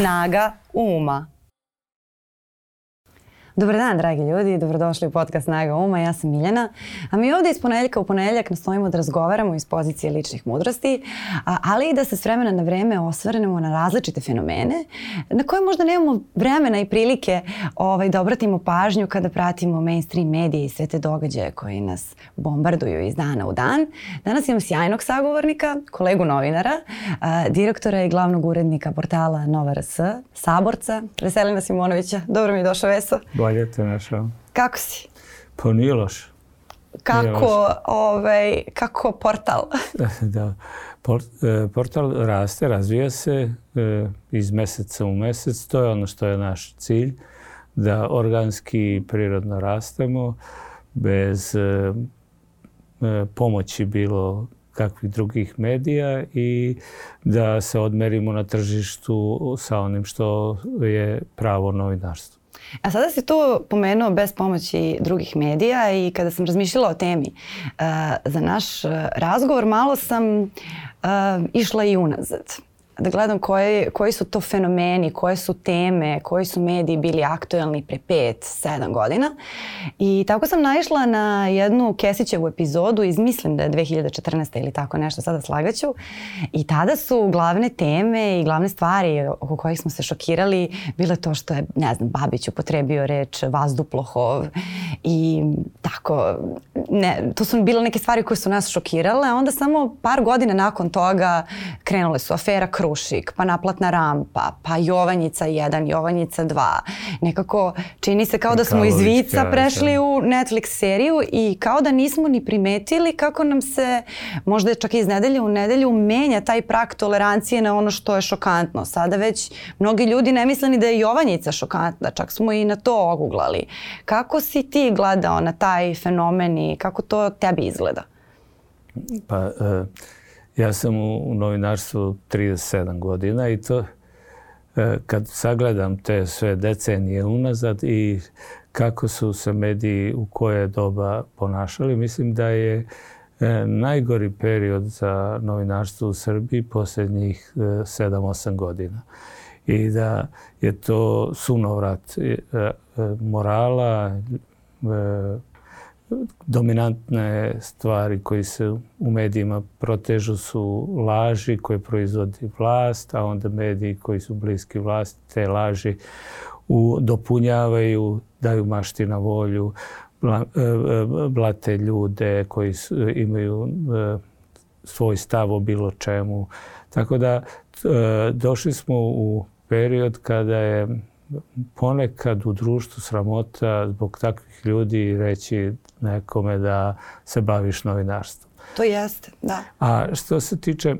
Snaga uma. Dobar dan, dragi ljudi, dobrodošli u podcast Snaga Uma, ja sam Miljana. A mi ovde iz ponedeljka u ponedeljak nastojimo da razgovaramo iz pozicije ličnih mudrosti, ali i da se s vremena na vreme osvrnemo na različite fenomene na koje možda nemamo vremena i prilike ovaj, da obratimo pažnju kada pratimo mainstream medije i sve te događaje koji nas bombarduju iz dana u dan. Danas imam sjajnog sagovornika, kolegu novinara, direktora i glavnog urednika portala Nova RS, Saborca, Veselina Simonovića. Dobro mi je došao Veso. Bolje te našao. Kako si? Pa nije loš. Kako, ovaj, kako portal? da, Port, e, portal raste, razvija se e, iz meseca u mesec. To je ono što je naš cilj, da organski i prirodno rastemo bez e, pomoći bilo kakvih drugih medija i da se odmerimo na tržištu sa onim što je pravo novinarstvo. A sada si tu pomenuo bez pomoći drugih medija i kada sam razmišljala o temi uh, za naš uh, razgovor, malo sam uh, išla i unazad da gledam koje, koji su to fenomeni, koje su teme, koji su mediji bili aktuelni pre 5-7 godina. I tako sam naišla na jednu Kesićevu epizodu iz mislim da je 2014. ili tako nešto, sada slagaću. I tada su glavne teme i glavne stvari oko kojih smo se šokirali bile to što je, ne znam, Babić upotrebio reč vazduplohov i tako, ne, to su bile neke stvari koje su nas šokirale, a onda samo par godina nakon toga krenule su afera Kru Krušik, pa naplatna rampa, pa Jovanjica 1, Jovanjica 2. Nekako čini se kao da smo iz Vica prešli u Netflix seriju i kao da nismo ni primetili kako nam se možda čak iz nedelje u nedelju menja taj prak tolerancije na ono što je šokantno. Sada već mnogi ljudi ne misle ni da je Jovanjica šokantna, čak smo i na to oguglali. Kako si ti gledao na taj fenomen i kako to tebi izgleda? Pa, uh Ja sam u, u novinarstvu 37 godina i to e, kad sagledam te sve decenije unazad i kako su se mediji u koje doba ponašali, mislim da je e, najgori period za novinarstvo u Srbiji posljednjih 7-8 godina. I da je to sunovrat morala, dominantne stvari koji se u medijima protežu su laži koje proizvodi vlast, a onda mediji koji su bliski vlasti te laži u, dopunjavaju, daju mašti na volju, e, e, blate ljude koji su, imaju e, svoj stav o bilo čemu. Tako da došli smo u period kada je ponekad u društvu sramota zbog takvih ljudi reći nekome da se baviš novinarstvom. To jeste, da. A što se tiče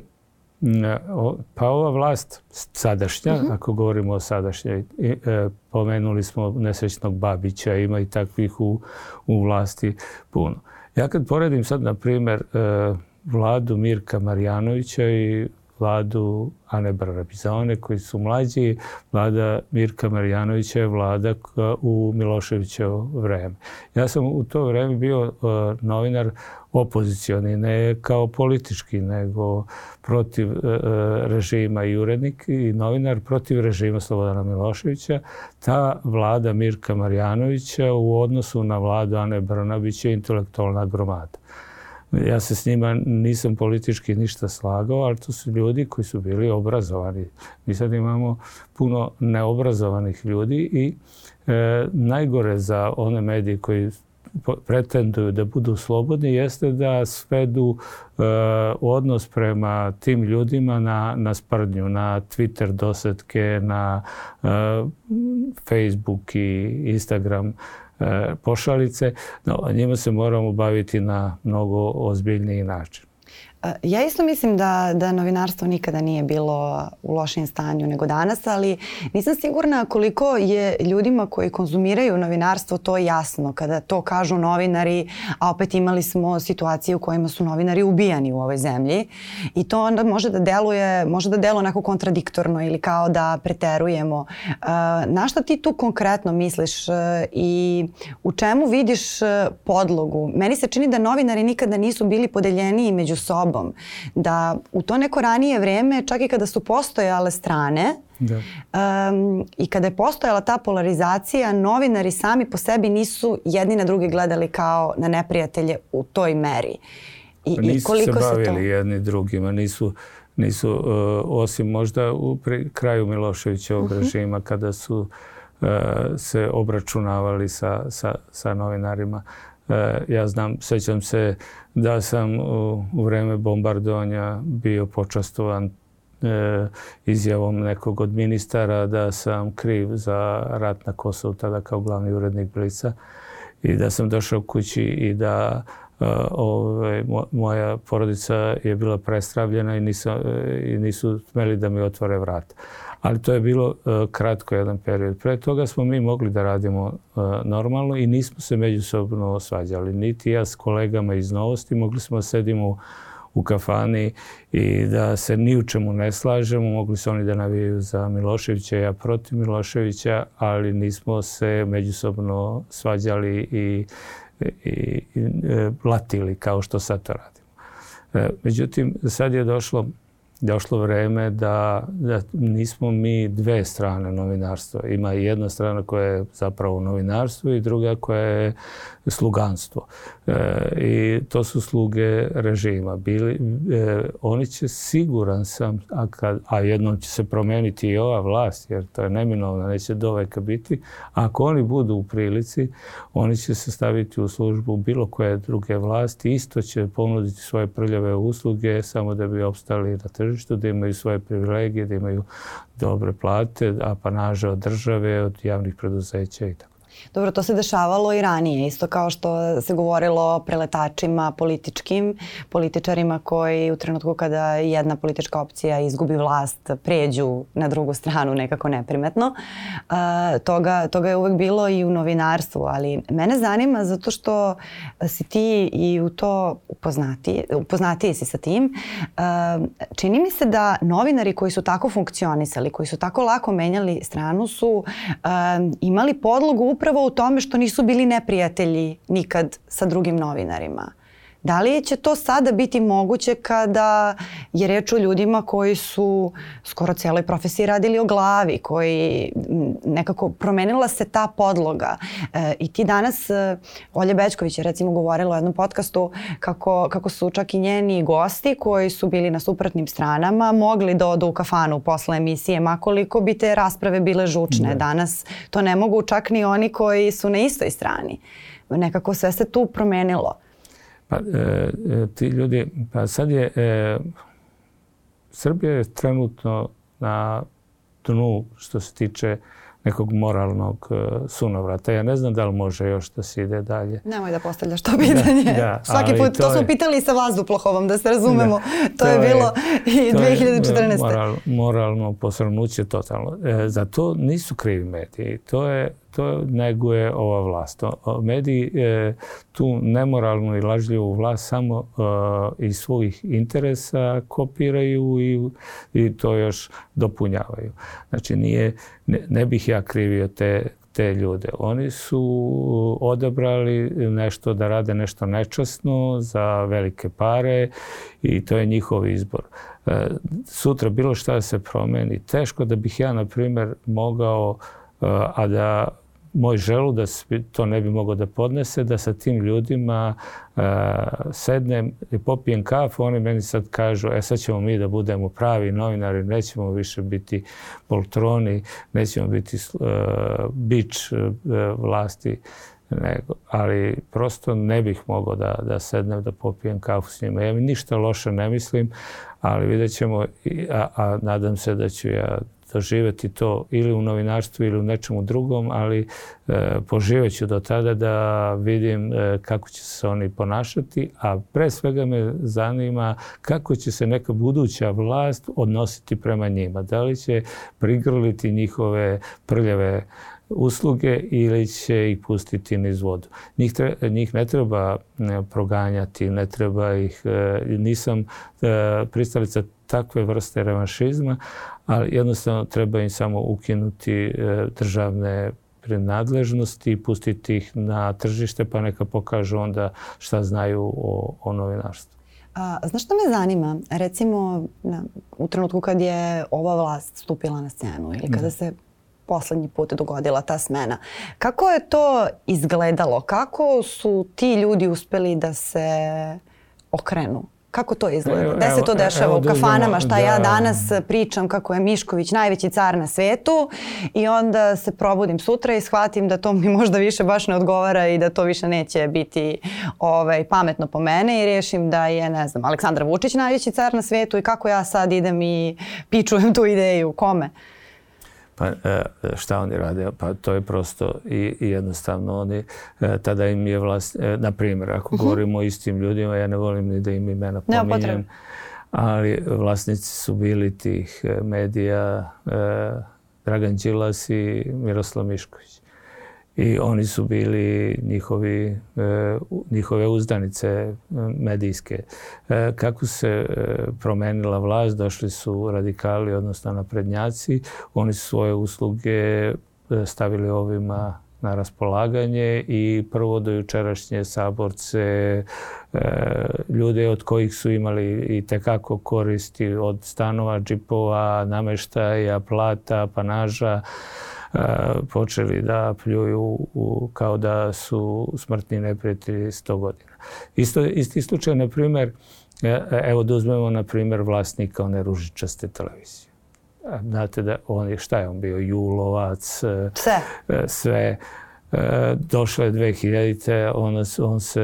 pa ova vlast sadašnja, uh mhm. -huh. ako govorimo o sadašnjoj, e, pomenuli smo nesrećnog Babića, ima i takvih u, u vlasti puno. Ja kad poredim sad, na primer, e, vladu Mirka Marjanovića i vladu Ane Brabizone koji su mlađi. Vlada Mirka Marjanovića je vlada u Miloševićevo vreme. Ja sam u to vreme bio uh, novinar opozicioni, ne kao politički, nego protiv uh, režima i urednik i novinar protiv režima Slobodana Miloševića. Ta vlada Mirka Marjanovića u odnosu na vladu Ane Brnabića je intelektualna gromada. Ja se s njima nisam politički ništa slagao, ali to su ljudi koji su bili obrazovani. Mi sad imamo puno neobrazovanih ljudi i e, najgore za one medije koji pretenduju da budu slobodni jeste da svedu e, odnos prema tim ljudima na, na sprdnju, na Twitter dosetke, na e, Facebook i Instagram pošalice, no, njima se moramo baviti na mnogo ozbiljniji način. Ja isto mislim da, da novinarstvo nikada nije bilo u lošem stanju nego danas, ali nisam sigurna koliko je ljudima koji konzumiraju novinarstvo to jasno kada to kažu novinari, a opet imali smo situacije u kojima su novinari ubijani u ovoj zemlji i to onda može da deluje, može da deluje onako kontradiktorno ili kao da preterujemo. Na šta ti tu konkretno misliš i u čemu vidiš podlogu? Meni se čini da novinari nikada nisu bili podeljeniji među sobom sobom. Da u to neko ranije vreme, čak i kada su postojale strane, Da. Um, I kada je postojala ta polarizacija, novinari sami po sebi nisu jedni na drugi gledali kao na neprijatelje u toj meri. I, pa nisu i koliko se bavili se to... jedni drugima, nisu, nisu uh, osim možda u pri, kraju Miloševićevog uh mhm. -huh. režima kada su uh, se obračunavali sa, sa, sa novinarima. Uh, ja znam, sećam se da sam u, u vreme bombardovanja bio počastovan e, izjavom nekog od ministara da sam kriv za rat na Kosovu tada kao glavni urednik Blica i da sam došao kući i da e, ove, moja porodica je bila prestravljena i, nisam, e, i nisu smeli da mi otvore vrat. Ali to je bilo e, kratko jedan period. Pre toga smo mi mogli da radimo normalno i nismo se međusobno svađali. Niti ja s kolegama iz novosti mogli smo da sedimo u kafani i da se ni u čemu ne slažemo. Mogli su oni da navijaju za Miloševića, ja protiv Miloševića, ali nismo se međusobno svađali i, i, i e, blatili kao što sad to radimo. E, međutim, sad je došlo došlo vreme da, da nismo mi dve strane novinarstva. Ima jedna strana koja je zapravo novinarstvo i druga koja je sluganstvo. E, I to su sluge režima. Bili, e, oni će, siguran sam, a, kad, a jednom će se promeniti i ova vlast, jer to je neminovno, neće do veka biti. Ako oni budu u prilici, oni će se staviti u službu bilo koje druge vlasti. Isto će ponuditi svoje prljave usluge samo da bi opstali na tržištu, da imaju svoje privilegije, da imaju dobre plate, apanaže od države, od javnih preduzeća i tako. Dobro, to se dešavalo i ranije, isto kao što se govorilo o preletačima političkim, političarima koji u trenutku kada jedna politička opcija izgubi vlast pređu na drugu stranu nekako neprimetno. Uh, toga, toga je uvek bilo i u novinarstvu, ali mene zanima zato što si ti i u to upoznati, upoznatiji si sa tim. Uh, čini mi se da novinari koji su tako funkcionisali, koji su tako lako menjali stranu su uh, imali podlogu upravo upravo u tome što nisu bili neprijatelji nikad sa drugim novinarima. Da li će to sada biti moguće kada je reč o ljudima koji su skoro celoj profesiji radili o glavi, koji nekako promenila se ta podloga. E, I ti danas, e, Olja Bečković je recimo govorila u jednom podcastu kako, kako su čak i njeni gosti koji su bili na suprotnim stranama mogli da odu u kafanu posle emisije, makoliko bi te rasprave bile žučne. Da. Danas to ne mogu čak ni oni koji su na istoj strani. Nekako sve se tu promenilo. Pa e, e, ti ljudi, pa sad je, e, Srbija je trenutno na dnu što se tiče nekog moralnog uh, sunovrata. Ja ne znam da li može još da se ide dalje. Nemoj da postavljaš to pitanje. Da, da, Svaki put, to, to smo pitali sa vazduhoplovom, da se razumemo. Da, to, to je bilo i 2014. Je moral, moralno posrnuće totalno. E, za to nisu krivi mediji. To je to neguje ova vlast. Mediji e, tu nemoralnu i lažljivu vlast samo e, iz svojih interesa kopiraju i, i to još dopunjavaju. Znači nije, ne, ne bih ja krivio te, te ljude. Oni su odabrali nešto da rade nešto nečasno za velike pare i to je njihov izbor. E, sutra bilo šta da se promeni, teško da bih ja, na primer, mogao a da moj želudac to ne bi mogao da podnese, da sa tim ljudima uh, sednem i popijem kafu, oni meni sad kažu, e sad ćemo mi da budemo pravi novinari, nećemo više biti poltroni, nećemo biti uh, bič uh, vlasti, nego, ali prosto ne bih mogao da, da sednem da popijem kafu s njima. Ja ništa loše ne mislim, ali vidjet ćemo, a, a nadam se da ću ja doživeti to ili u novinarstvu ili u nečemu drugom, ali e, poživeću do tada da vidim e, kako će se oni ponašati, a pre svega me zanima kako će se neka buduća vlast odnositi prema njima. Da li će prigrliti njihove prljave usluge ili će ih pustiti niz vodu. Njih, tre, njih ne treba proganjati, ne treba ih, e, nisam e, pristalica takve vrste revanšizma, ali jednostavno treba im samo ukinuti e, državne prenadležnosti i pustiti ih na tržište pa neka pokažu onda šta znaju o, o novinarstvu. A, znaš što me zanima? Recimo na, u trenutku kad je ova vlast stupila na scenu ili kada se poslednji put dogodila ta smena. Kako je to izgledalo? Kako su ti ljudi uspeli da se okrenu? Kako to izgleda? Gde se to dešava? u kafanama? Šta da, ja danas pričam kako je Mišković najveći car na svetu i onda se probudim sutra i shvatim da to mi možda više baš ne odgovara i da to više neće biti ovaj, pametno po mene i rešim da je, ne znam, Aleksandar Vučić najveći car na svetu i kako ja sad idem i pičujem tu ideju. Kome? Pa e, šta oni rade? Pa to je prosto i, i jednostavno oni, e, tada im je vlast, e, na primjer, ako uh mhm. -huh. govorimo o istim ljudima, ja ne volim ni da im imena pominjem, ali vlasnici su bili tih medija Dragan Đilas i Miroslav Mišković i oni su bili njihovi, e, njihove uzdanice e, medijske. E, kako se promenila vlast, došli su radikali, odnosno naprednjaci, oni su svoje usluge stavili ovima na raspolaganje i prvo do jučerašnje saborce, ljude od kojih su imali i tekako koristi od stanova, džipova, nameštaja, plata, panaža, počeli da pljuju u, kao da su smrtni neprijatelji 100 godina. Isto, isti slučaj, na primjer, e, evo da uzmemo na primjer vlasnika one ružičaste televizije. Znate da on je, šta je on bio, Julovac, e, sve. E, sve E, došle 2000-te, on, on se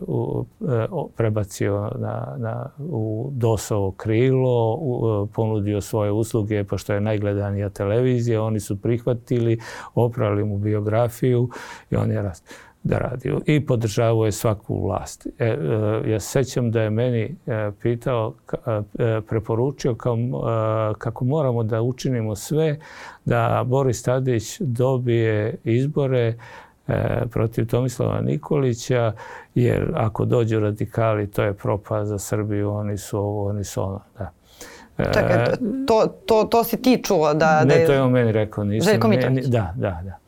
u, e, prebacio na, na, u DOS-ovo krilo, u, e, ponudio svoje usluge, pošto je najgledanija televizija, oni su prihvatili, oprali mu biografiju i on je rast da radi. I podržavao je svaku vlast. E, e, ja se sećam da je meni e, pitao, e, preporučio kao, e, kako moramo da učinimo sve da Boris Tadić dobije izbore e, protiv Tomislava Nikolića, jer ako dođu radikali, to je propast za Srbiju, oni su ovo, oni su ono. Da. Čekaj, to, to, to si ti čuo da... Ne, da to je on meni rekao. Nisam, Željko Mitrović? Da, da, da.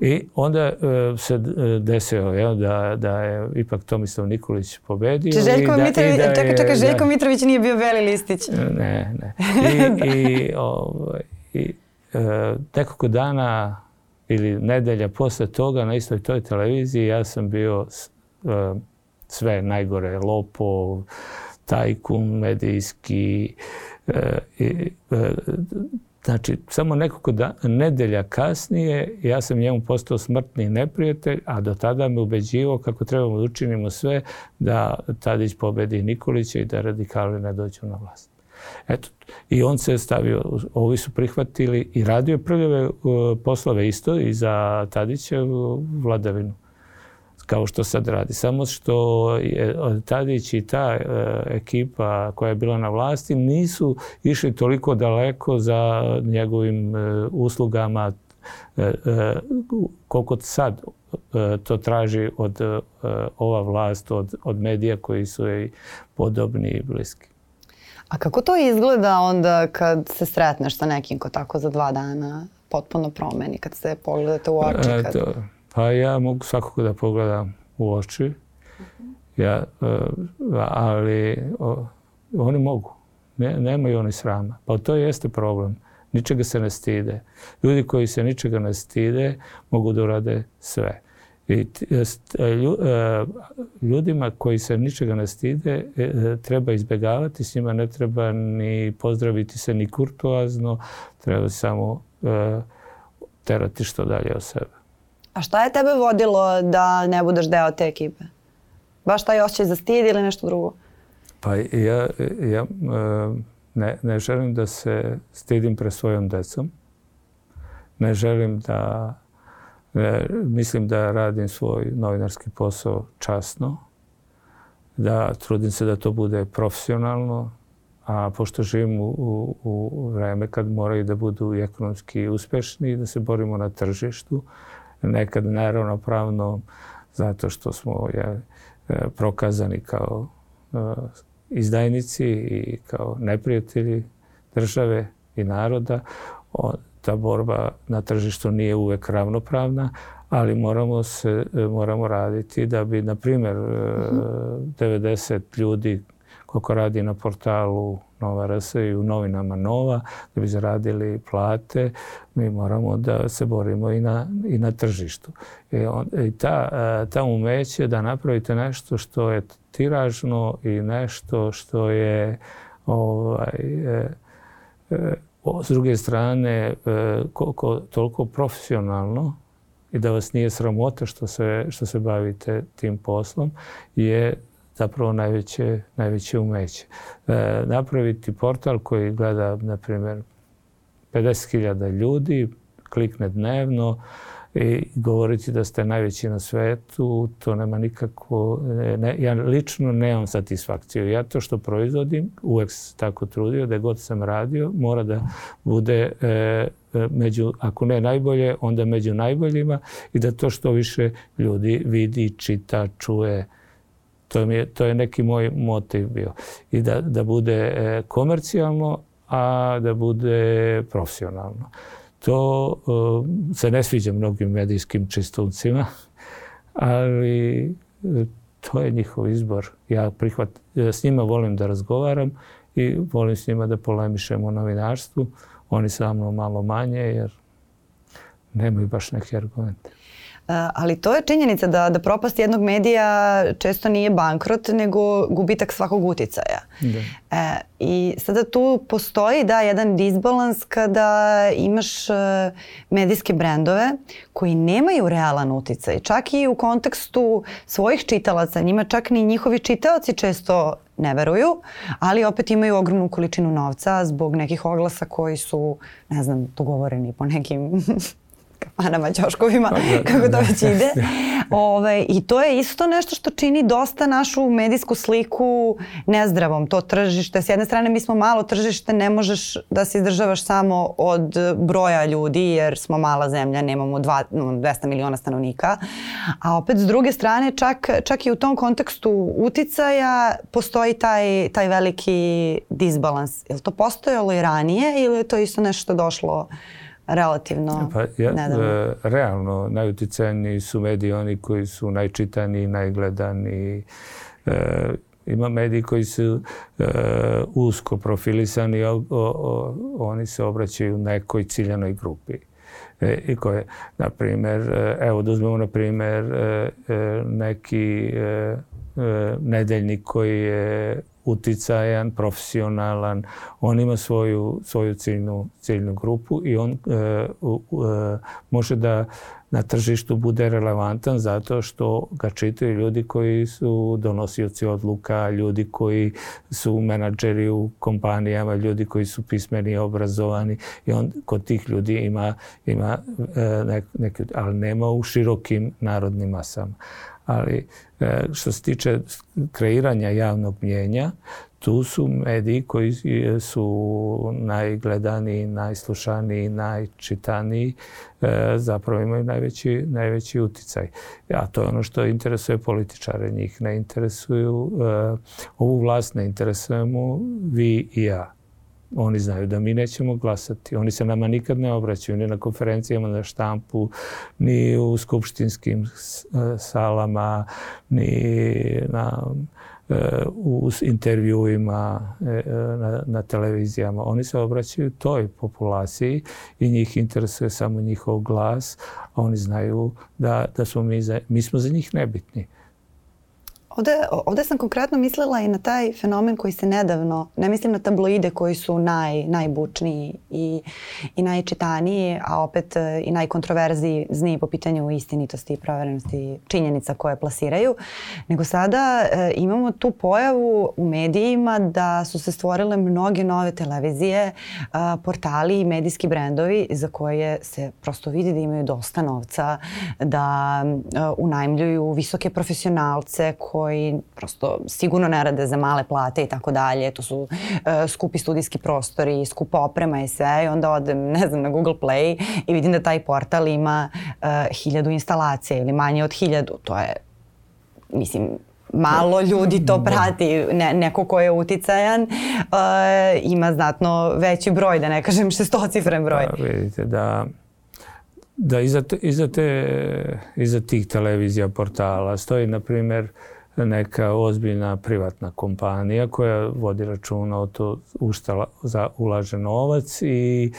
I onda uh, se e, desilo jel, da, da je ipak Tomislav Nikolić pobedio. Če Željko i da, Mitrović, i da čekaj, čekaj, Željko da, Mitrović nije bio Veli Listić. E, ne, ne. I, i, ovaj, i uh, nekoliko dana ili nedelja posle toga na istoj toj televiziji ja sam bio uh, sve najgore, lopov, tajkun, medijski, uh, i, uh, Znači, samo nekoliko da, nedelja kasnije ja sam njemu postao smrtni neprijatelj, a do tada me ubeđivao kako trebamo da učinimo sve da Tadić pobedi Nikolića i da radikali ne dođu na vlast. Eto, i on se stavio, ovi su prihvatili i radio prljave uh, poslove isto i za Tadića vladavinu kao što sad radi. Samo što je Tadić i ta e, ekipa koja je bila na vlasti nisu išli toliko daleko za njegovim e, uslugama e, koliko sad to traži od ova vlast, od, od medija koji su jej podobni i bliski. A kako to izgleda onda kad se sretneš sa nekim ko tako za dva dana potpuno promeni, kad se pogledate u oči? Kad... E, to, Pa ja mogu svakako da pogledam u oči. Ja, e, ali o, oni mogu. Ne, nemaju oni srama. Pa to jeste problem. Ničega se ne stide. Ljudi koji se ničega ne stide mogu da urade sve. I e, e, ljudima koji se ničega ne stide treba izbjegavati, s njima ne treba ni pozdraviti se ni kurtoazno, treba samo terati što dalje od sebe. A šta je tebe vodilo da ne budeš deo te ekipe? Baš taj osjećaj za stid ili nešto drugo? Pa ja, ja e, ne, ne želim da se stidim pre svojom decom. Ne želim da... Ne, mislim da radim svoj novinarski posao časno. Da trudim se da to bude profesionalno. A pošto živim u, u, u vreme kad moraju da budu ekonomski uspešni i da se borimo na tržištu, nekad neravnopravno zato što smo je, prokazani kao e, izdajnici i kao neprijatelji države i naroda. Ta borba na tržištu nije uvek ravnopravna, ali moramo se moramo raditi da bi na primjer 90 mhm. ljudi koliko radi na portalu Nova RS i u novinama Nova, da bi zaradili plate, mi moramo da se borimo i na, i na tržištu. I, on, i ta, ta umeće da napravite nešto što je tiražno i nešto što je ovaj, e, e, s druge strane e, koliko, toliko profesionalno i da vas nije sramota što se, što se bavite tim poslom je zapravo najveće, najveće umeće. E, napraviti portal koji gleda, na primjer, 50.000 ljudi, klikne dnevno, i govoriti da ste najveći na svetu, to nema nikako, ne, ja lično nemam satisfakciju. Ja to što proizvodim, uvek se tako trudio, da god sam radio, mora da bude e, e, među, ako ne najbolje, onda među najboljima i da to što više ljudi vidi, čita, čuje, to, je, to je neki moj motiv bio. I da, da bude e, komercijalno, a da bude profesionalno. To uh, se ne sviđa mnogim medijskim čistuncima, ali uh, to je njihov izbor. Ja prihvat, s njima volim da razgovaram i volim s njima da polemišem o novinarstvu. Oni sa mnom malo manje jer nemaju baš neke argumente. Eh, ali to je činjenica da, da propast jednog medija često nije bankrot, nego gubitak svakog uticaja. Da. E, I sada tu postoji da jedan disbalans kada imaš e, medijske brendove koji nemaju realan uticaj. Čak i u kontekstu svojih čitalaca, njima čak ni njihovi čitaoci često ne veruju, ali opet imaju ogromnu količinu novca zbog nekih oglasa koji su, ne znam, dogovoreni po nekim kafanama, ćoškovima, pa da, kako to da, već ide. Ove, I to je isto nešto što čini dosta našu medijsku sliku nezdravom, to tržište. S jedne strane mi smo malo tržište, ne možeš da se izdržavaš samo od broja ljudi jer smo mala zemlja, nemamo dva, 200 miliona stanovnika. A opet s druge strane čak, čak i u tom kontekstu uticaja postoji taj, taj veliki disbalans. Je li to postojalo i ranije ili je to isto nešto došlo relativno pa, ja, nedavno? E, realno, najuticajniji su mediji oni koji su najčitaniji, najgledani. E, ima mediji koji su e, usko profilisani, o, o, o, oni se obraćaju nekoj ciljanoj grupi. E, i koje, na primjer, e, evo da uzmemo na primjer e, neki nedeljnik koji je uticajan, profesionalan, on ima svoju, svoju ciljnu, ciljnu grupu i on e, e, može da na tržištu bude relevantan zato što ga čitaju ljudi koji su donosioci odluka, ljudi koji su menadžeri u kompanijama, ljudi koji su pismeni i obrazovani i on kod tih ljudi ima, ima e, nek, neki, ali nema u širokim narodnim masama ali e, što se tiče kreiranja javnog mjenja, tu su mediji koji su najgledaniji, najslušaniji, najčitaniji, e, zapravo imaju najveći, najveći uticaj. A to je ono što interesuje političare. Njih ne interesuju, e, ovu vlast ne interesujemo vi i ja. Oni znaju da mi nećemo glasati. Oni se nama nikad ne obraćaju ni na konferencijama na štampu, ni u skupštinskim e, salama, ni na e, u intervjuima e, na, na televizijama. Oni se obraćaju toj populaciji i njih interesuje samo njihov glas, a oni znaju da, da smo mi, za, mi smo za njih nebitni. Ovde, ovde sam konkretno mislila i na taj fenomen koji se nedavno, ne mislim na tabloide koji su naj, najbučniji i, i najčitaniji, a opet e, i najkontroverzizniji po pitanju istinitosti i proverenosti činjenica koje plasiraju, nego sada e, imamo tu pojavu u medijima da su se stvorile mnoge nove televizije, a, portali i medijski brendovi za koje se prosto vidi da imaju dosta novca, da a, unajmljuju visoke profesionalce koji koji prosto sigurno ne rade za male plate i tako dalje. To su uh, skupi studijski prostori, skupa oprema i sve. I onda odem, ne znam, na Google Play i vidim da taj portal ima uh, hiljadu instalacija ili manje od hiljadu. To je, mislim, malo ljudi to da. prati, ne, neko ko je uticajan uh, ima znatno veći broj, da ne kažem šestocifren broj. Da, vidite da da iza, te, iza, te, iza tih televizija, portala stoji, na primjer, neka ozbiljna privatna kompanija koja vodi računa o to u za ulaže novac i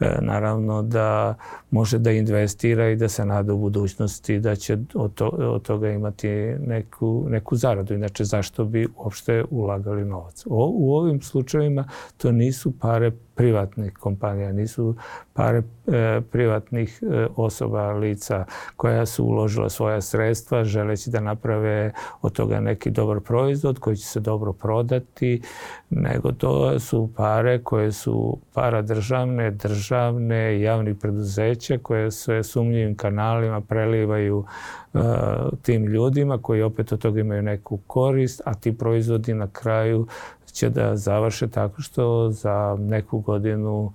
E, naravno da može da investira i da se nada u budućnosti da će od, to, od toga imati neku, neku zaradu. Inače, zašto bi uopšte ulagali novac? O, u ovim slučajevima to nisu pare privatnih kompanija, nisu pare e, privatnih e, osoba, lica koja su uložila svoja sredstva želeći da naprave od toga neki dobar proizvod koji će se dobro prodati, nego to su pare koje su para državne, državne, javnih preduzeća koje sve sumnjivim kanalima prelivaju e, tim ljudima koji opet od toga imaju neku korist, a ti proizvodi na kraju će da završe tako što za neku godinu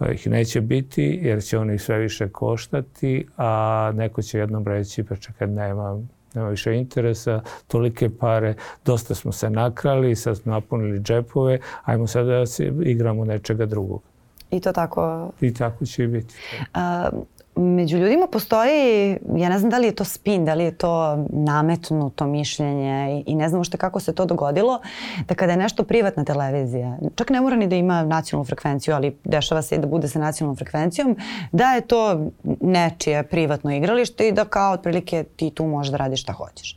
eh, ih neće biti jer će oni sve više koštati, a neko će jednom reći pa čekaj nema, nema više interesa, tolike pare, dosta smo se nakrali, sad smo napunili džepove, ajmo sad da se igramo nečega drugog. I to tako... I tako će i biti. A, među ljudima postoji, ja ne znam da li je to spin, da li je to nametnuto mišljenje i, i ne znam ušte kako se to dogodilo, da kada je nešto privatna televizija, čak ne mora ni da ima nacionalnu frekvenciju, ali dešava se i da bude sa nacionalnom frekvencijom, da je to nečije privatno igralište i da kao otprilike ti tu možeš da radiš šta hoćeš.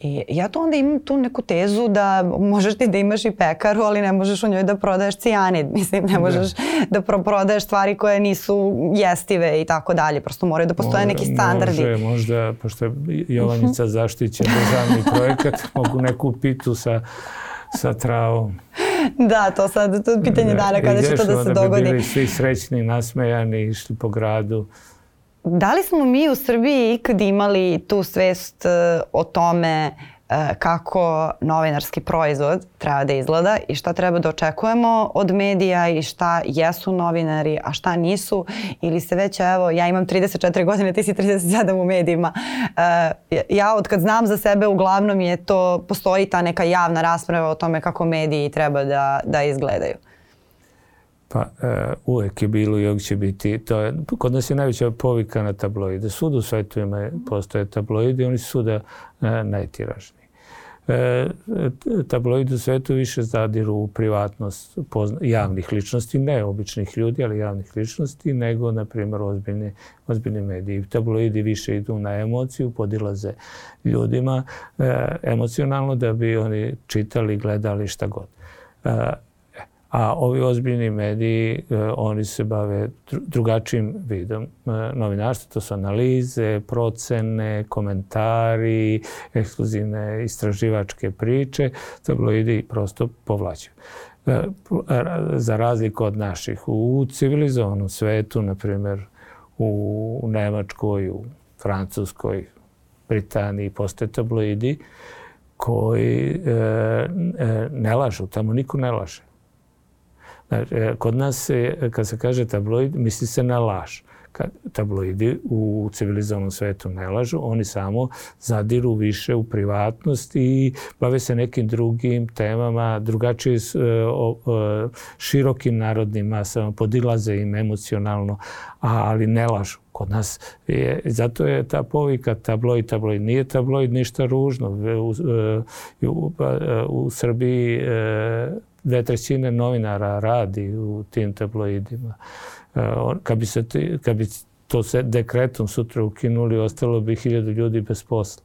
I ja to onda imam tu neku tezu da možeš ti da imaš i pekaru, ali ne možeš u njoj da prodaješ cijanid. Mislim, ne možeš da, da prodaješ stvari koje nisu jestive i tako dalje dalje. Prosto moraju da postoje neki standardi. Može, možda, pošto je Jovanjica zaštićen državni projekat, mogu neku pitu sa, sa travom. Da, to sad to je pitanje dana kada će to da se dogodi. Bi bili svi srećni, nasmejani, išli po gradu. Da li smo mi u Srbiji ikad imali tu svest uh, o tome uh, E, kako novinarski proizvod treba da izgleda i šta treba da očekujemo od medija i šta jesu novinari, a šta nisu ili se već, evo, ja imam 34 godine, ti si 37 u medijima. E, ja od kad znam za sebe uglavnom je to, postoji ta neka javna rasprava o tome kako mediji treba da, da izgledaju. Pa e, uvek je bilo i uvek će biti. To je, kod nas je najveća povika na tabloide. Svud u svetu ima, postoje tabloidi i oni su da e, najtiražniji. E, tabloidi u svetu više zadiru u privatnost pozna, javnih ličnosti, ne običnih ljudi, ali javnih ličnosti, nego, na primjer, ozbiljni, ozbiljni mediji. Tabloidi više idu na emociju, podilaze ljudima e, emocionalno da bi oni čitali, gledali šta god. E, A ovi ozbiljni mediji, e, oni se bave drugačijim vidom e, novinarstva. To su analize, procene, komentari, ekskluzivne istraživačke priče. Tabloidi prosto povlačaju. E, za razliku od naših. U civilizovanom svetu, na primjer u Nemačkoj, u Francuskoj, Britaniji, postoje tabloidi koji ne lažu. Tamo niko ne laže E, kod nas se, kad se kaže tabloid, misli se na laž. Kad tabloidi u civilizovanom svetu ne lažu, oni samo zadiru više u privatnost i bave se nekim drugim temama, drugačije e, širokim narodnim masama, podilaze im emocionalno, ali ne lažu. Kod nas je, zato je ta povika tabloid, tabloid. Nije tabloid ništa ružno. U, u, u, u Srbiji dve trećine novinara radi u tim tabloidima. E, kad bi, se, kad bi to se dekretom sutra ukinuli, ostalo bi hiljadu ljudi bez posla.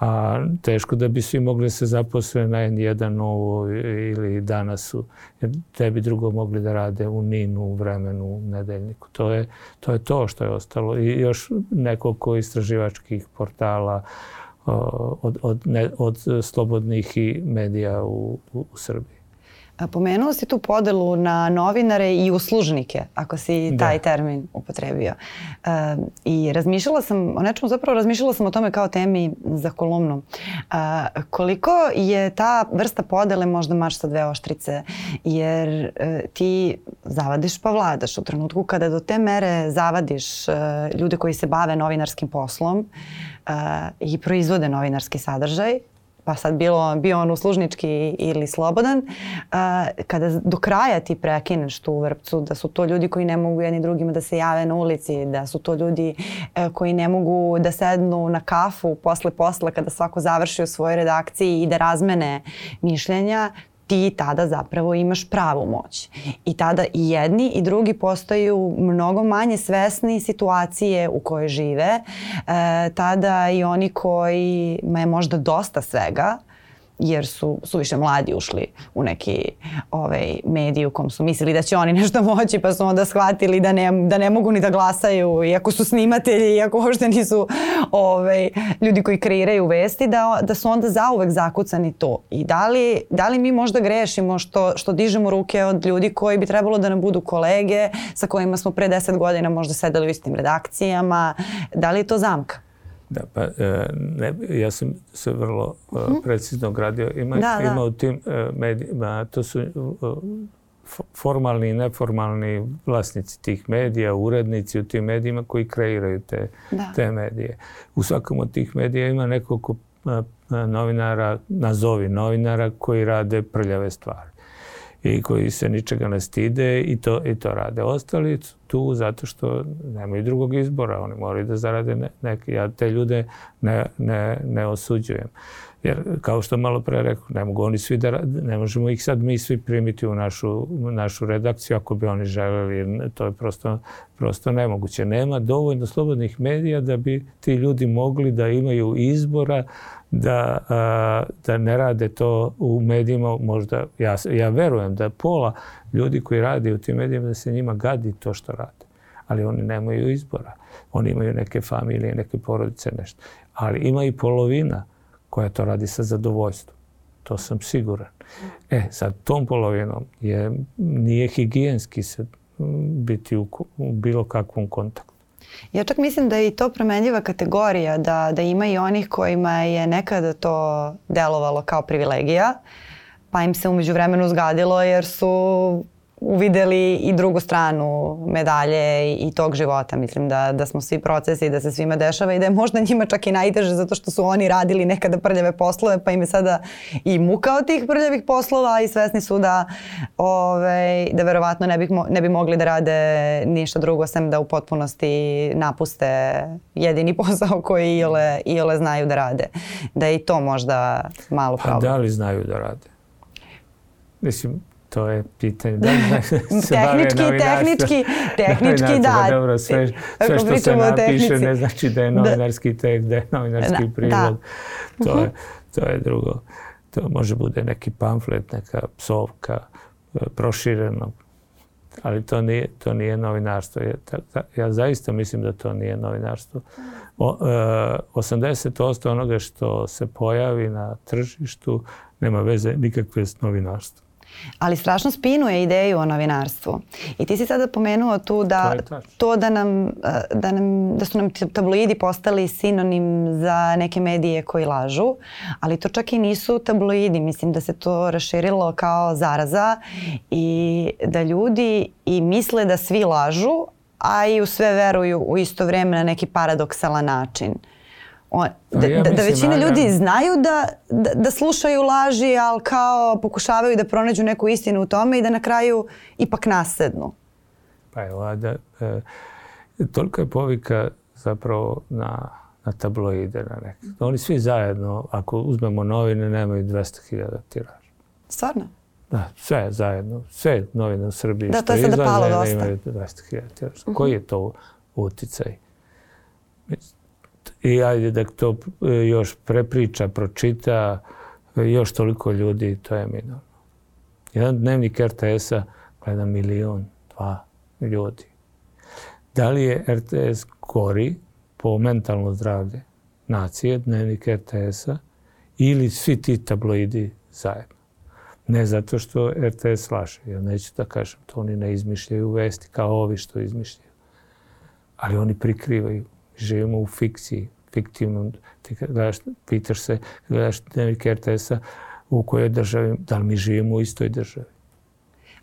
A teško da bi svi mogli se zaposle na N1 ovo ili danas su, jer te bi drugo mogli da rade u Ninu, u vremenu, u nedeljniku. To je, to je to što je ostalo. I još nekoliko istraživačkih portala od, od, ne, od slobodnih i medija u, u, u Srbiji. Pomenuo si tu podelu na novinare i uslužnike, ako si da. taj termin upotrebio. E, I razmišljala sam, o nečemu zapravo razmišljala sam o tome kao temi za kolumnu. E, koliko je ta vrsta podele možda mač sa dve oštrice, jer e, ti zavadiš pa vladaš u trenutku kada do te mere zavadiš e, ljude koji se bave novinarskim poslom e, i proizvode novinarski sadržaj, pa sad bilo, bio on uslužnički ili slobodan, uh, kada do kraja ti prekineš tu vrpcu, da su to ljudi koji ne mogu jedni drugima da se jave na ulici, da su to ljudi uh, koji ne mogu da sednu na kafu posle posla kada svako završi u svojoj redakciji i da razmene mišljenja, ti tada zapravo imaš pravu moć. I tada i jedni i drugi postaju mnogo manje svesni situacije u kojoj žive. E, tada i oni koji je možda dosta svega, jer su, su više mladi ušli u neki ovaj, medij u kom su mislili da će oni nešto moći pa su onda shvatili da ne, da ne mogu ni da glasaju iako su snimatelji, iako uopšte nisu ovaj, ljudi koji kreiraju vesti, da, da su onda zauvek zakucani to. I da li, da li mi možda grešimo što, što dižemo ruke od ljudi koji bi trebalo da nam budu kolege, sa kojima smo pre deset godina možda sedeli u istim redakcijama, da li je to zamka? Da, pa e, ne, ja sam se vrlo uh mhm. -huh. precizno gradio. Ima, da, da. ima u tim uh, medijima, to su formalni i neformalni vlasnici tih medija, urednici u tim medijima koji kreiraju te, da. te medije. U svakom od tih medija ima nekoliko novinara, nazovi novinara koji rade prljave stvari i koji se ničega ne stide i to, i to rade. Ostali tu zato što nemaju drugog izbora, oni moraju da zarade ne, neke. Ja te ljude ne, ne, ne osuđujem. Jer kao što malo pre rekao, ne mogu oni svi da ne možemo ih sad mi svi primiti u našu, našu redakciju ako bi oni želeli, to je prosto, prosto nemoguće. Nema dovoljno slobodnih medija da bi ti ljudi mogli da imaju izbora da, a, da ne rade to u medijima, možda, ja, ja verujem da pola ljudi koji radi u tim medijima da se njima gadi to što rade. Ali oni nemaju izbora. Oni imaju neke familije, neke porodice, nešto. Ali ima i polovina koja to radi sa zadovoljstvom. To sam siguran. E, sad tom polovinom je, nije higijenski se biti u, u bilo kakvom kontaktu. Ja čak mislim da je i to promenljiva kategorija, da, da ima i onih kojima je nekada to delovalo kao privilegija, pa im se umeđu vremenu zgadilo jer su uvideli i drugu stranu medalje i tog života. Mislim da, da smo svi procesi i da se svima dešava i da je možda njima čak i najteže zato što su oni radili nekada prljave poslove pa im je sada i muka od tih prljavih poslova i svesni su da, ove, ovaj, da verovatno ne bi, ne bi mogli da rade ništa drugo sem da u potpunosti napuste jedini posao koji iole, iole znaju da rade. Da je i to možda malo problem. Pa da li znaju da rade? Mislim, to je pitanje. Da, tehnički, tehnički, tehnički, da. Dobro, sve, sve što se napiše ne znači da je da. novinarski tekst, da je novinarski da, prilog. Da. To, je, to je drugo. To može bude neki pamflet, neka psovka, e, prošireno. Ali to nije, to nije novinarstvo. Ja, ja zaista mislim da to nije novinarstvo. O, e, 80% onoga što se pojavi na tržištu nema veze nikakve s novinarstvom. Ali strašno spinuje ideju o novinarstvu. I ti si sada pomenuo tu da to, to da, nam, da, nam, da su nam tabloidi postali sinonim za neke medije koji lažu, ali to čak i nisu tabloidi. Mislim da se to raširilo kao zaraza i da ljudi i misle da svi lažu, a i u sve veruju u isto vreme na neki paradoksalan način. On, da, ja da, da većina ljudi znaju da, da, da slušaju laži, ali kao pokušavaju da pronađu neku istinu u tome i da na kraju ipak nasednu. Pa evo, da, e, toliko je povika zapravo na, na tabloide. Na neke. Oni svi zajedno, ako uzmemo novine, nemaju 200.000 tiraža. Stvarno? Da, sve zajedno. Sve novine u Srbiji da, to je sada palo dosta. imaju 200.000 tiraža. -huh. Koji je to uticaj? I ajde da to e, još prepriča, pročita e, još toliko ljudi, to je minorno. Jedan dnevnik RTS-a gleda milion, dva ljudi. Da li je RTS gori po mentalno zdravlje nacije, dnevnik RTS-a, ili svi ti tabloidi zajedno? Ne zato što RTS laže, ja neću da kažem, to oni ne izmišljaju vesti kao ovi što izmišljaju. Ali oni prikrivaju živimo u fikciji, fiktivnom, ti gledaš, pitaš se, gledaš dnevnik RTS-a u kojoj državi, da li mi živimo u istoj državi.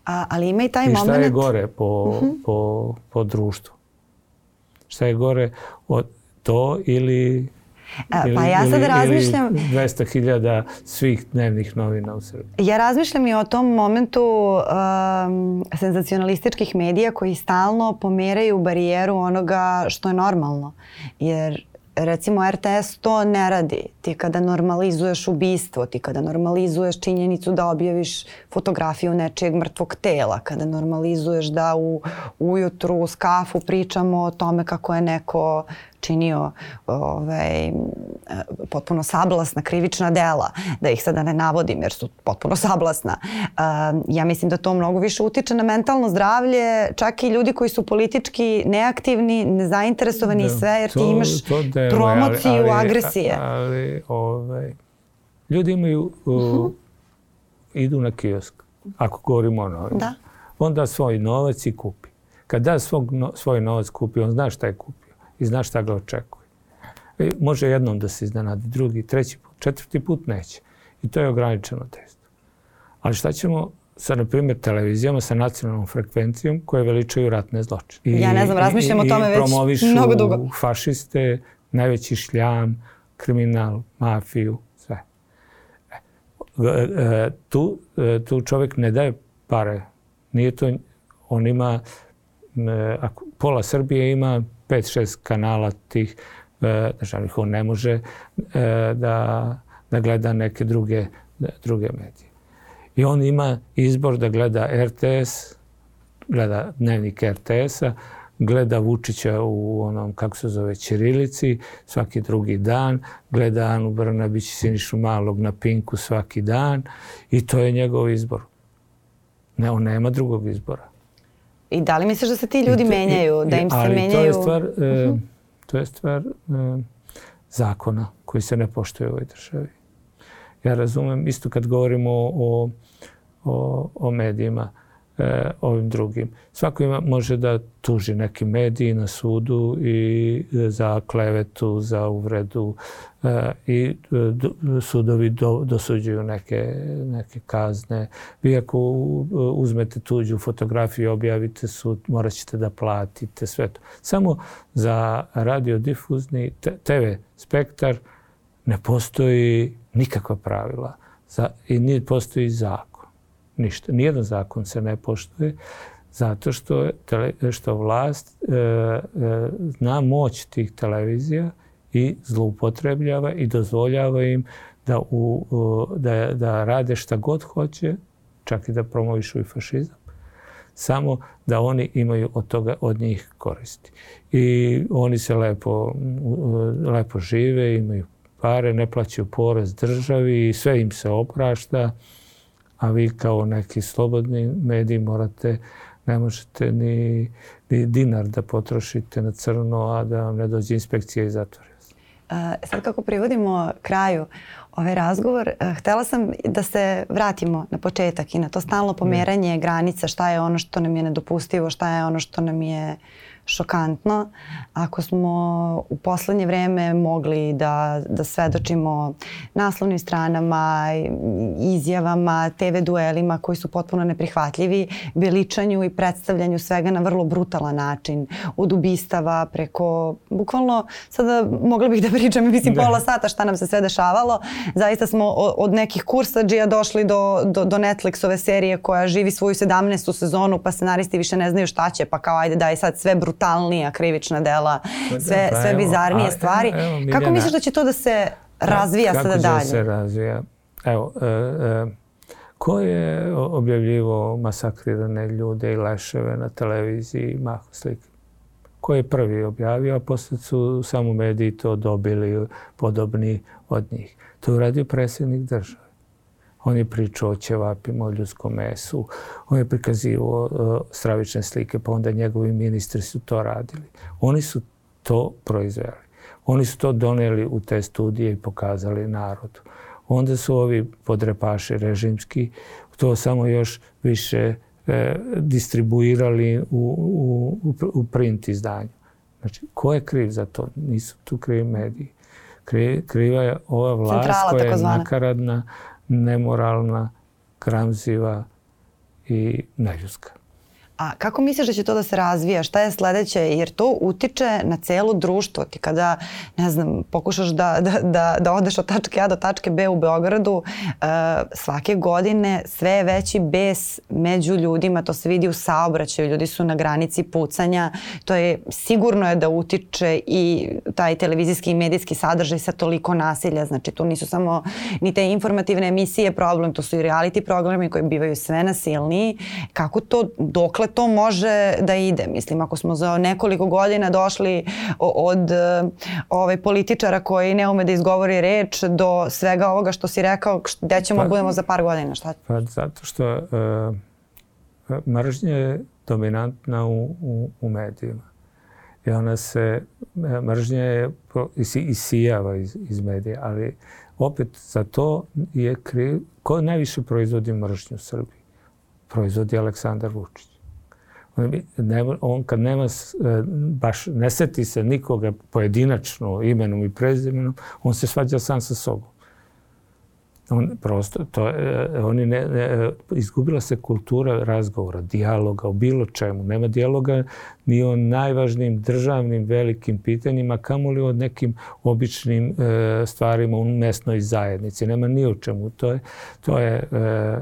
A, ali ima i taj moment... I šta moment... je gore po, uh mhm. -huh. po, po društvu? Šta je gore od to ili Ili, pa ja sad razmišljam... Ili 200.000 svih dnevnih novina u Srbiji. Ja razmišljam i o tom momentu um, senzacionalističkih medija koji stalno pomeraju barijeru onoga što je normalno. Jer recimo RTS to ne radi. Ti kada normalizuješ ubistvo, ti kada normalizuješ činjenicu da objaviš fotografiju nečijeg mrtvog tela, kada normalizuješ da u, ujutru uz kafu pričamo o tome kako je neko činio ovaj, potpuno sablasna krivična dela, da ih sada ne navodim jer su potpuno sablasna. Ja mislim da to mnogo više utiče na mentalno zdravlje, čak i ljudi koji su politički neaktivni, nezainteresovani da, i sve, jer to, ti imaš to deluje, promociju ali, ali, agresije. Ali, ovaj, ljudi imaju, uh, -huh. idu na kiosk, ako govorimo o novima. Da. On da svoj novac i kupi. Kad da svog, no, svoj novac kupi, on zna šta je kupio i zna šta ga očekuje. I može jednom da se iznenadi, drugi, treći put, četvrti put neće. I to je ograničeno testo. Ali šta ćemo sa, na primjer, televizijama sa nacionalnom frekvencijom koje veličaju ratne zločine. I, ja ne znam, razmišljam o tome već mnogo dugo. I fašiste, najveći šljam, kriminal, mafiju, sve. E, e, tu, e, tu čovjek ne daje pare. Nije to, on ima, ako pola Srbije ima 5-6 kanala tih e, državnih. On ne može e, da, da gleda neke druge, druge medije. I on ima izbor da gleda RTS, gleda dnevnik RTS-a, gleda Vučića u onom, kako se zove, Ćirilici svaki drugi dan, gleda Anu Brnabić i Sinišu Malog na Pinku svaki dan i to je njegov izbor. Ne, on nema drugog izbora. I da li misliš da se ti ljudi I, menjaju, da im se ali menjaju? Ali to je stvar, uh -huh. e, to je stvar e, zakona koji se ne poštuje u ovoj državi. Ja razumem, isto kad govorimo o, o, o medijima, e, ovim drugim. Svako ima, može da tuži neki mediji na sudu i e, za klevetu, za uvredu e, i e, sudovi do, dosuđuju neke, neke kazne. Vi ako uzmete tuđu fotografiju i objavite sud, morat ćete da platite sve to. Samo za radiodifuzni TV spektar ne postoji nikakva pravila za, i nije postoji zakon ništa. Nijedan zakon se ne poštuje zato što, tele, što vlast e, e, zna moć tih televizija i zloupotrebljava i dozvoljava im da, u, da, da rade šta god hoće, čak i da promovišu i fašizam, samo da oni imaju od toga od njih koristi. I oni se lepo, lepo žive, imaju pare, ne plaćaju porez državi i sve im se oprašta a vi kao neki slobodni mediji morate, ne možete ni, ni dinar da potrošite na crno, a da vam ne dođe inspekcija i zatvori. Sad kako privodimo kraju ovaj razgovor, htela sam da se vratimo na početak i na to stalno pomeranje granica, šta je ono što nam je nedopustivo, šta je ono što nam je šokantno. Ako smo u poslednje vreme mogli da, da svedočimo naslovnim stranama, izjavama, TV duelima koji su potpuno neprihvatljivi, veličanju i predstavljanju svega na vrlo brutalan način, od ubistava preko, bukvalno sada mogla bih da pričam, mislim, da. pola sata šta nam se sve dešavalo. Zaista smo od nekih kursađija došli do, do, do Netflixove serije koja živi svoju 17. sezonu, pa scenaristi više ne znaju šta će, pa kao ajde daj sad sve brutalno brutalnija krivična dela, pa sve, pa, sve bizarnije a, stvari. Evo, evo, Kako misliš da će to da se razvija sada dalje? Kako će se razvija? Evo, e, e, ko je objavljivo masakrirane ljude i leševe na televiziji mahu slike? Ko je prvi objavio, a posle su samo mediji to dobili podobni od njih. To je uradio predsjednik države. On je pričao o ćevapima, o ljudskom mesu, on je prikazivao uh, stravične slike, pa onda njegovi ministri su to radili. Oni su to proizveli. Oni su to doneli u te studije i pokazali narodu. Onda su ovi podrepaši režimski to samo još više e, distribuirali u, u, u print izdanju. Znači, ko je kriv za to? Nisu tu krivi mediji. kriva je ova vlast Centrala, koja je nakaradna, неморална, крамзива и најуска. A kako misliš da će to da se razvija? Šta je sledeće? Jer to utiče na celo društvo. Ti kada, ne znam, pokušaš da, da, da, da odeš od tačke A do tačke B u Beogradu, uh, svake godine sve je veći bes među ljudima, to se vidi u saobraćaju, ljudi su na granici pucanja, to je sigurno je da utiče i taj televizijski i medijski sadržaj sa toliko nasilja, znači tu nisu samo ni te informativne emisije problem, to su i reality programi koji bivaju sve nasilniji. Kako to, dokle to može da ide? Mislim, ako smo za nekoliko godina došli od ovaj, političara koji ne ume da izgovori reč do svega ovoga što si rekao, gde ćemo pa, budemo za par godina, šta? Pa zato što uh, mržnja je dominantna u, u, u medijima. I ona se, mržnja je isijava iz, iz medija, ali opet za to je kriv, ko najviše proizvodi mržnju u Srbiji? Proizvodi Aleksandar Vučić. On, ne, on kad nema, e, baš ne seti se nikoga pojedinačno imenom i prezimenom, on se svađa sam sa sobom. On prosto, to, e, oni ne, ne, izgubila se kultura razgovora, dijaloga o bilo čemu. Nema dijaloga ni o najvažnijim državnim velikim pitanjima, kamoli o nekim običnim e, stvarima u mesnoj zajednici. Nema ni o čemu. To je, to je e,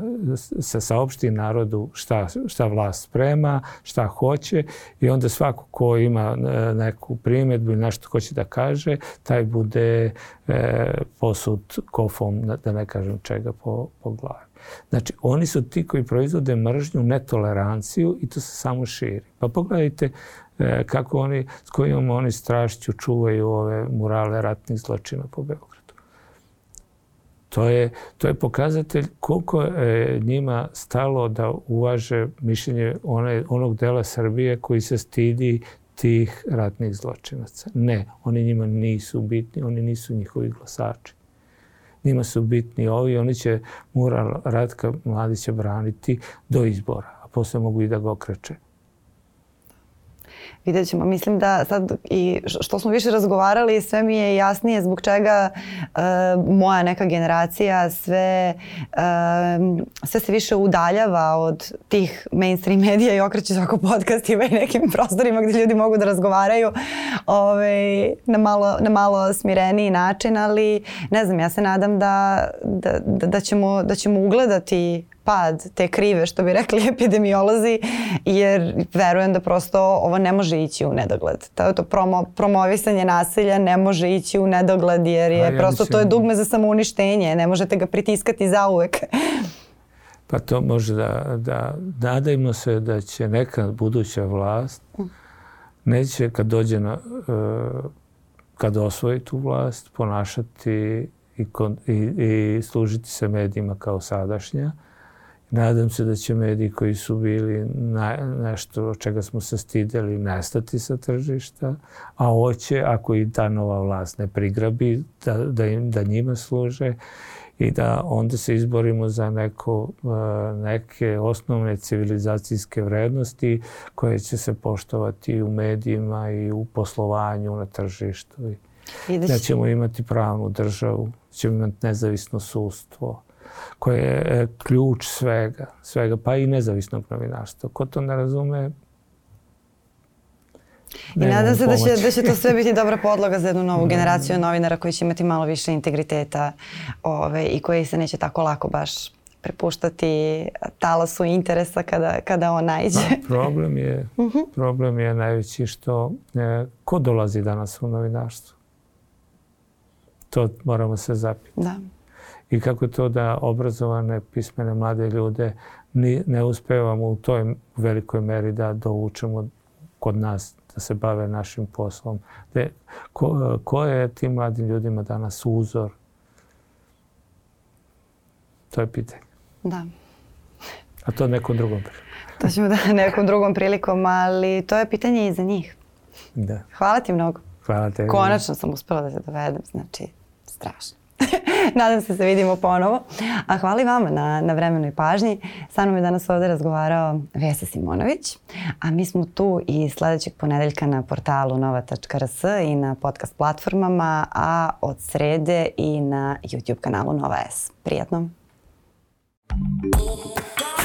se saopšti narodu šta, šta vlast sprema, šta hoće i onda svako ko ima e, neku primjedbu ili nešto hoće da kaže, taj bude e, posud kofom, da ne kažem čega, po, po glavi. Znači, oni su ti koji proizvode mržnju, netoleranciju i to se samo širi. Pa pogledajte e, kako oni, s kojom oni strašću čuvaju ove murale ratnih zločina po Beogradu. To je, to je pokazatelj koliko je njima stalo da uvaže mišljenje one, onog dela Srbije koji se stidi tih ratnih zločinaca. Ne, oni njima nisu bitni, oni nisu njihovi glasači njima su bitni ovi, oni će mural Ratka Mladića braniti do izbora, a posle mogu i da ga okreće vidjet ćemo. Mislim da sad i što smo više razgovarali, sve mi je jasnije zbog čega uh, moja neka generacija sve, uh, sve se više udaljava od tih mainstream medija i okreće se oko podcastima i nekim prostorima gdje ljudi mogu da razgovaraju ovaj, na, malo, na malo smireniji način, ali ne znam, ja se nadam da, da, da, da, ćemo, da ćemo ugledati pad te krive, što bi rekli epidemiolozi, jer verujem da prosto ovo ne može ići u nedogled. To, to promo, promovisanje nasilja ne može ići u nedogled, jer je ja prosto mislim... to je dugme za samouništenje, ne možete ga pritiskati zauvek. Pa to može da, da nadajmo se da će neka buduća vlast neće kad dođe na, e, kad osvoji tu vlast ponašati i, i, i služiti se medijima kao sadašnja, Nadam se da će mediji koji su bili na, nešto čega smo se stideli nestati sa tržišta, a hoće, ako i ta nova vlast ne prigrabi, da, da, im, da njima služe i da onda se izborimo za neko, e, neke osnovne civilizacijske vrednosti koje će se poštovati u medijima i u poslovanju na tržištu. I da ćemo imati pravnu državu, da ćemo imati nezavisno sustvo, koje je e, ključ svega, svega, pa i nezavisnog novinarstva. Ko to ne razume, I nadam se da će, da će to sve biti dobra podloga za jednu novu da. generaciju novinara koji će imati malo više integriteta ove, i koji se neće tako lako baš prepuštati talasu interesa kada, kada on najde. Pa, problem je, mhm. problem je najveći što e, ko dolazi danas u novinarstvo? To moramo se zapiti. Da i kako to da obrazovane, pismene mlade ljude ni, ne uspevamo u toj velikoj meri da dovučemo kod nas da se bave našim poslom. De, ko, ko je tim mladim ljudima danas uzor? To je pitanje. Da. A to nekom drugom prilikom. To ćemo da nekom drugom prilikom, ali to je pitanje i za njih. Da. Hvala ti mnogo. Hvala te. Konačno sam uspela da te dovedem, znači strašno. Nadam se da se vidimo ponovo. A hvala i vama na, na vremenoj pažnji. Sa mnom je danas ovde razgovarao Vesa Simonović, a mi smo tu i sledećeg ponedeljka na portalu nova.rs i na podcast platformama, a od srede i na YouTube kanalu Nova S. Prijatno! Thank you.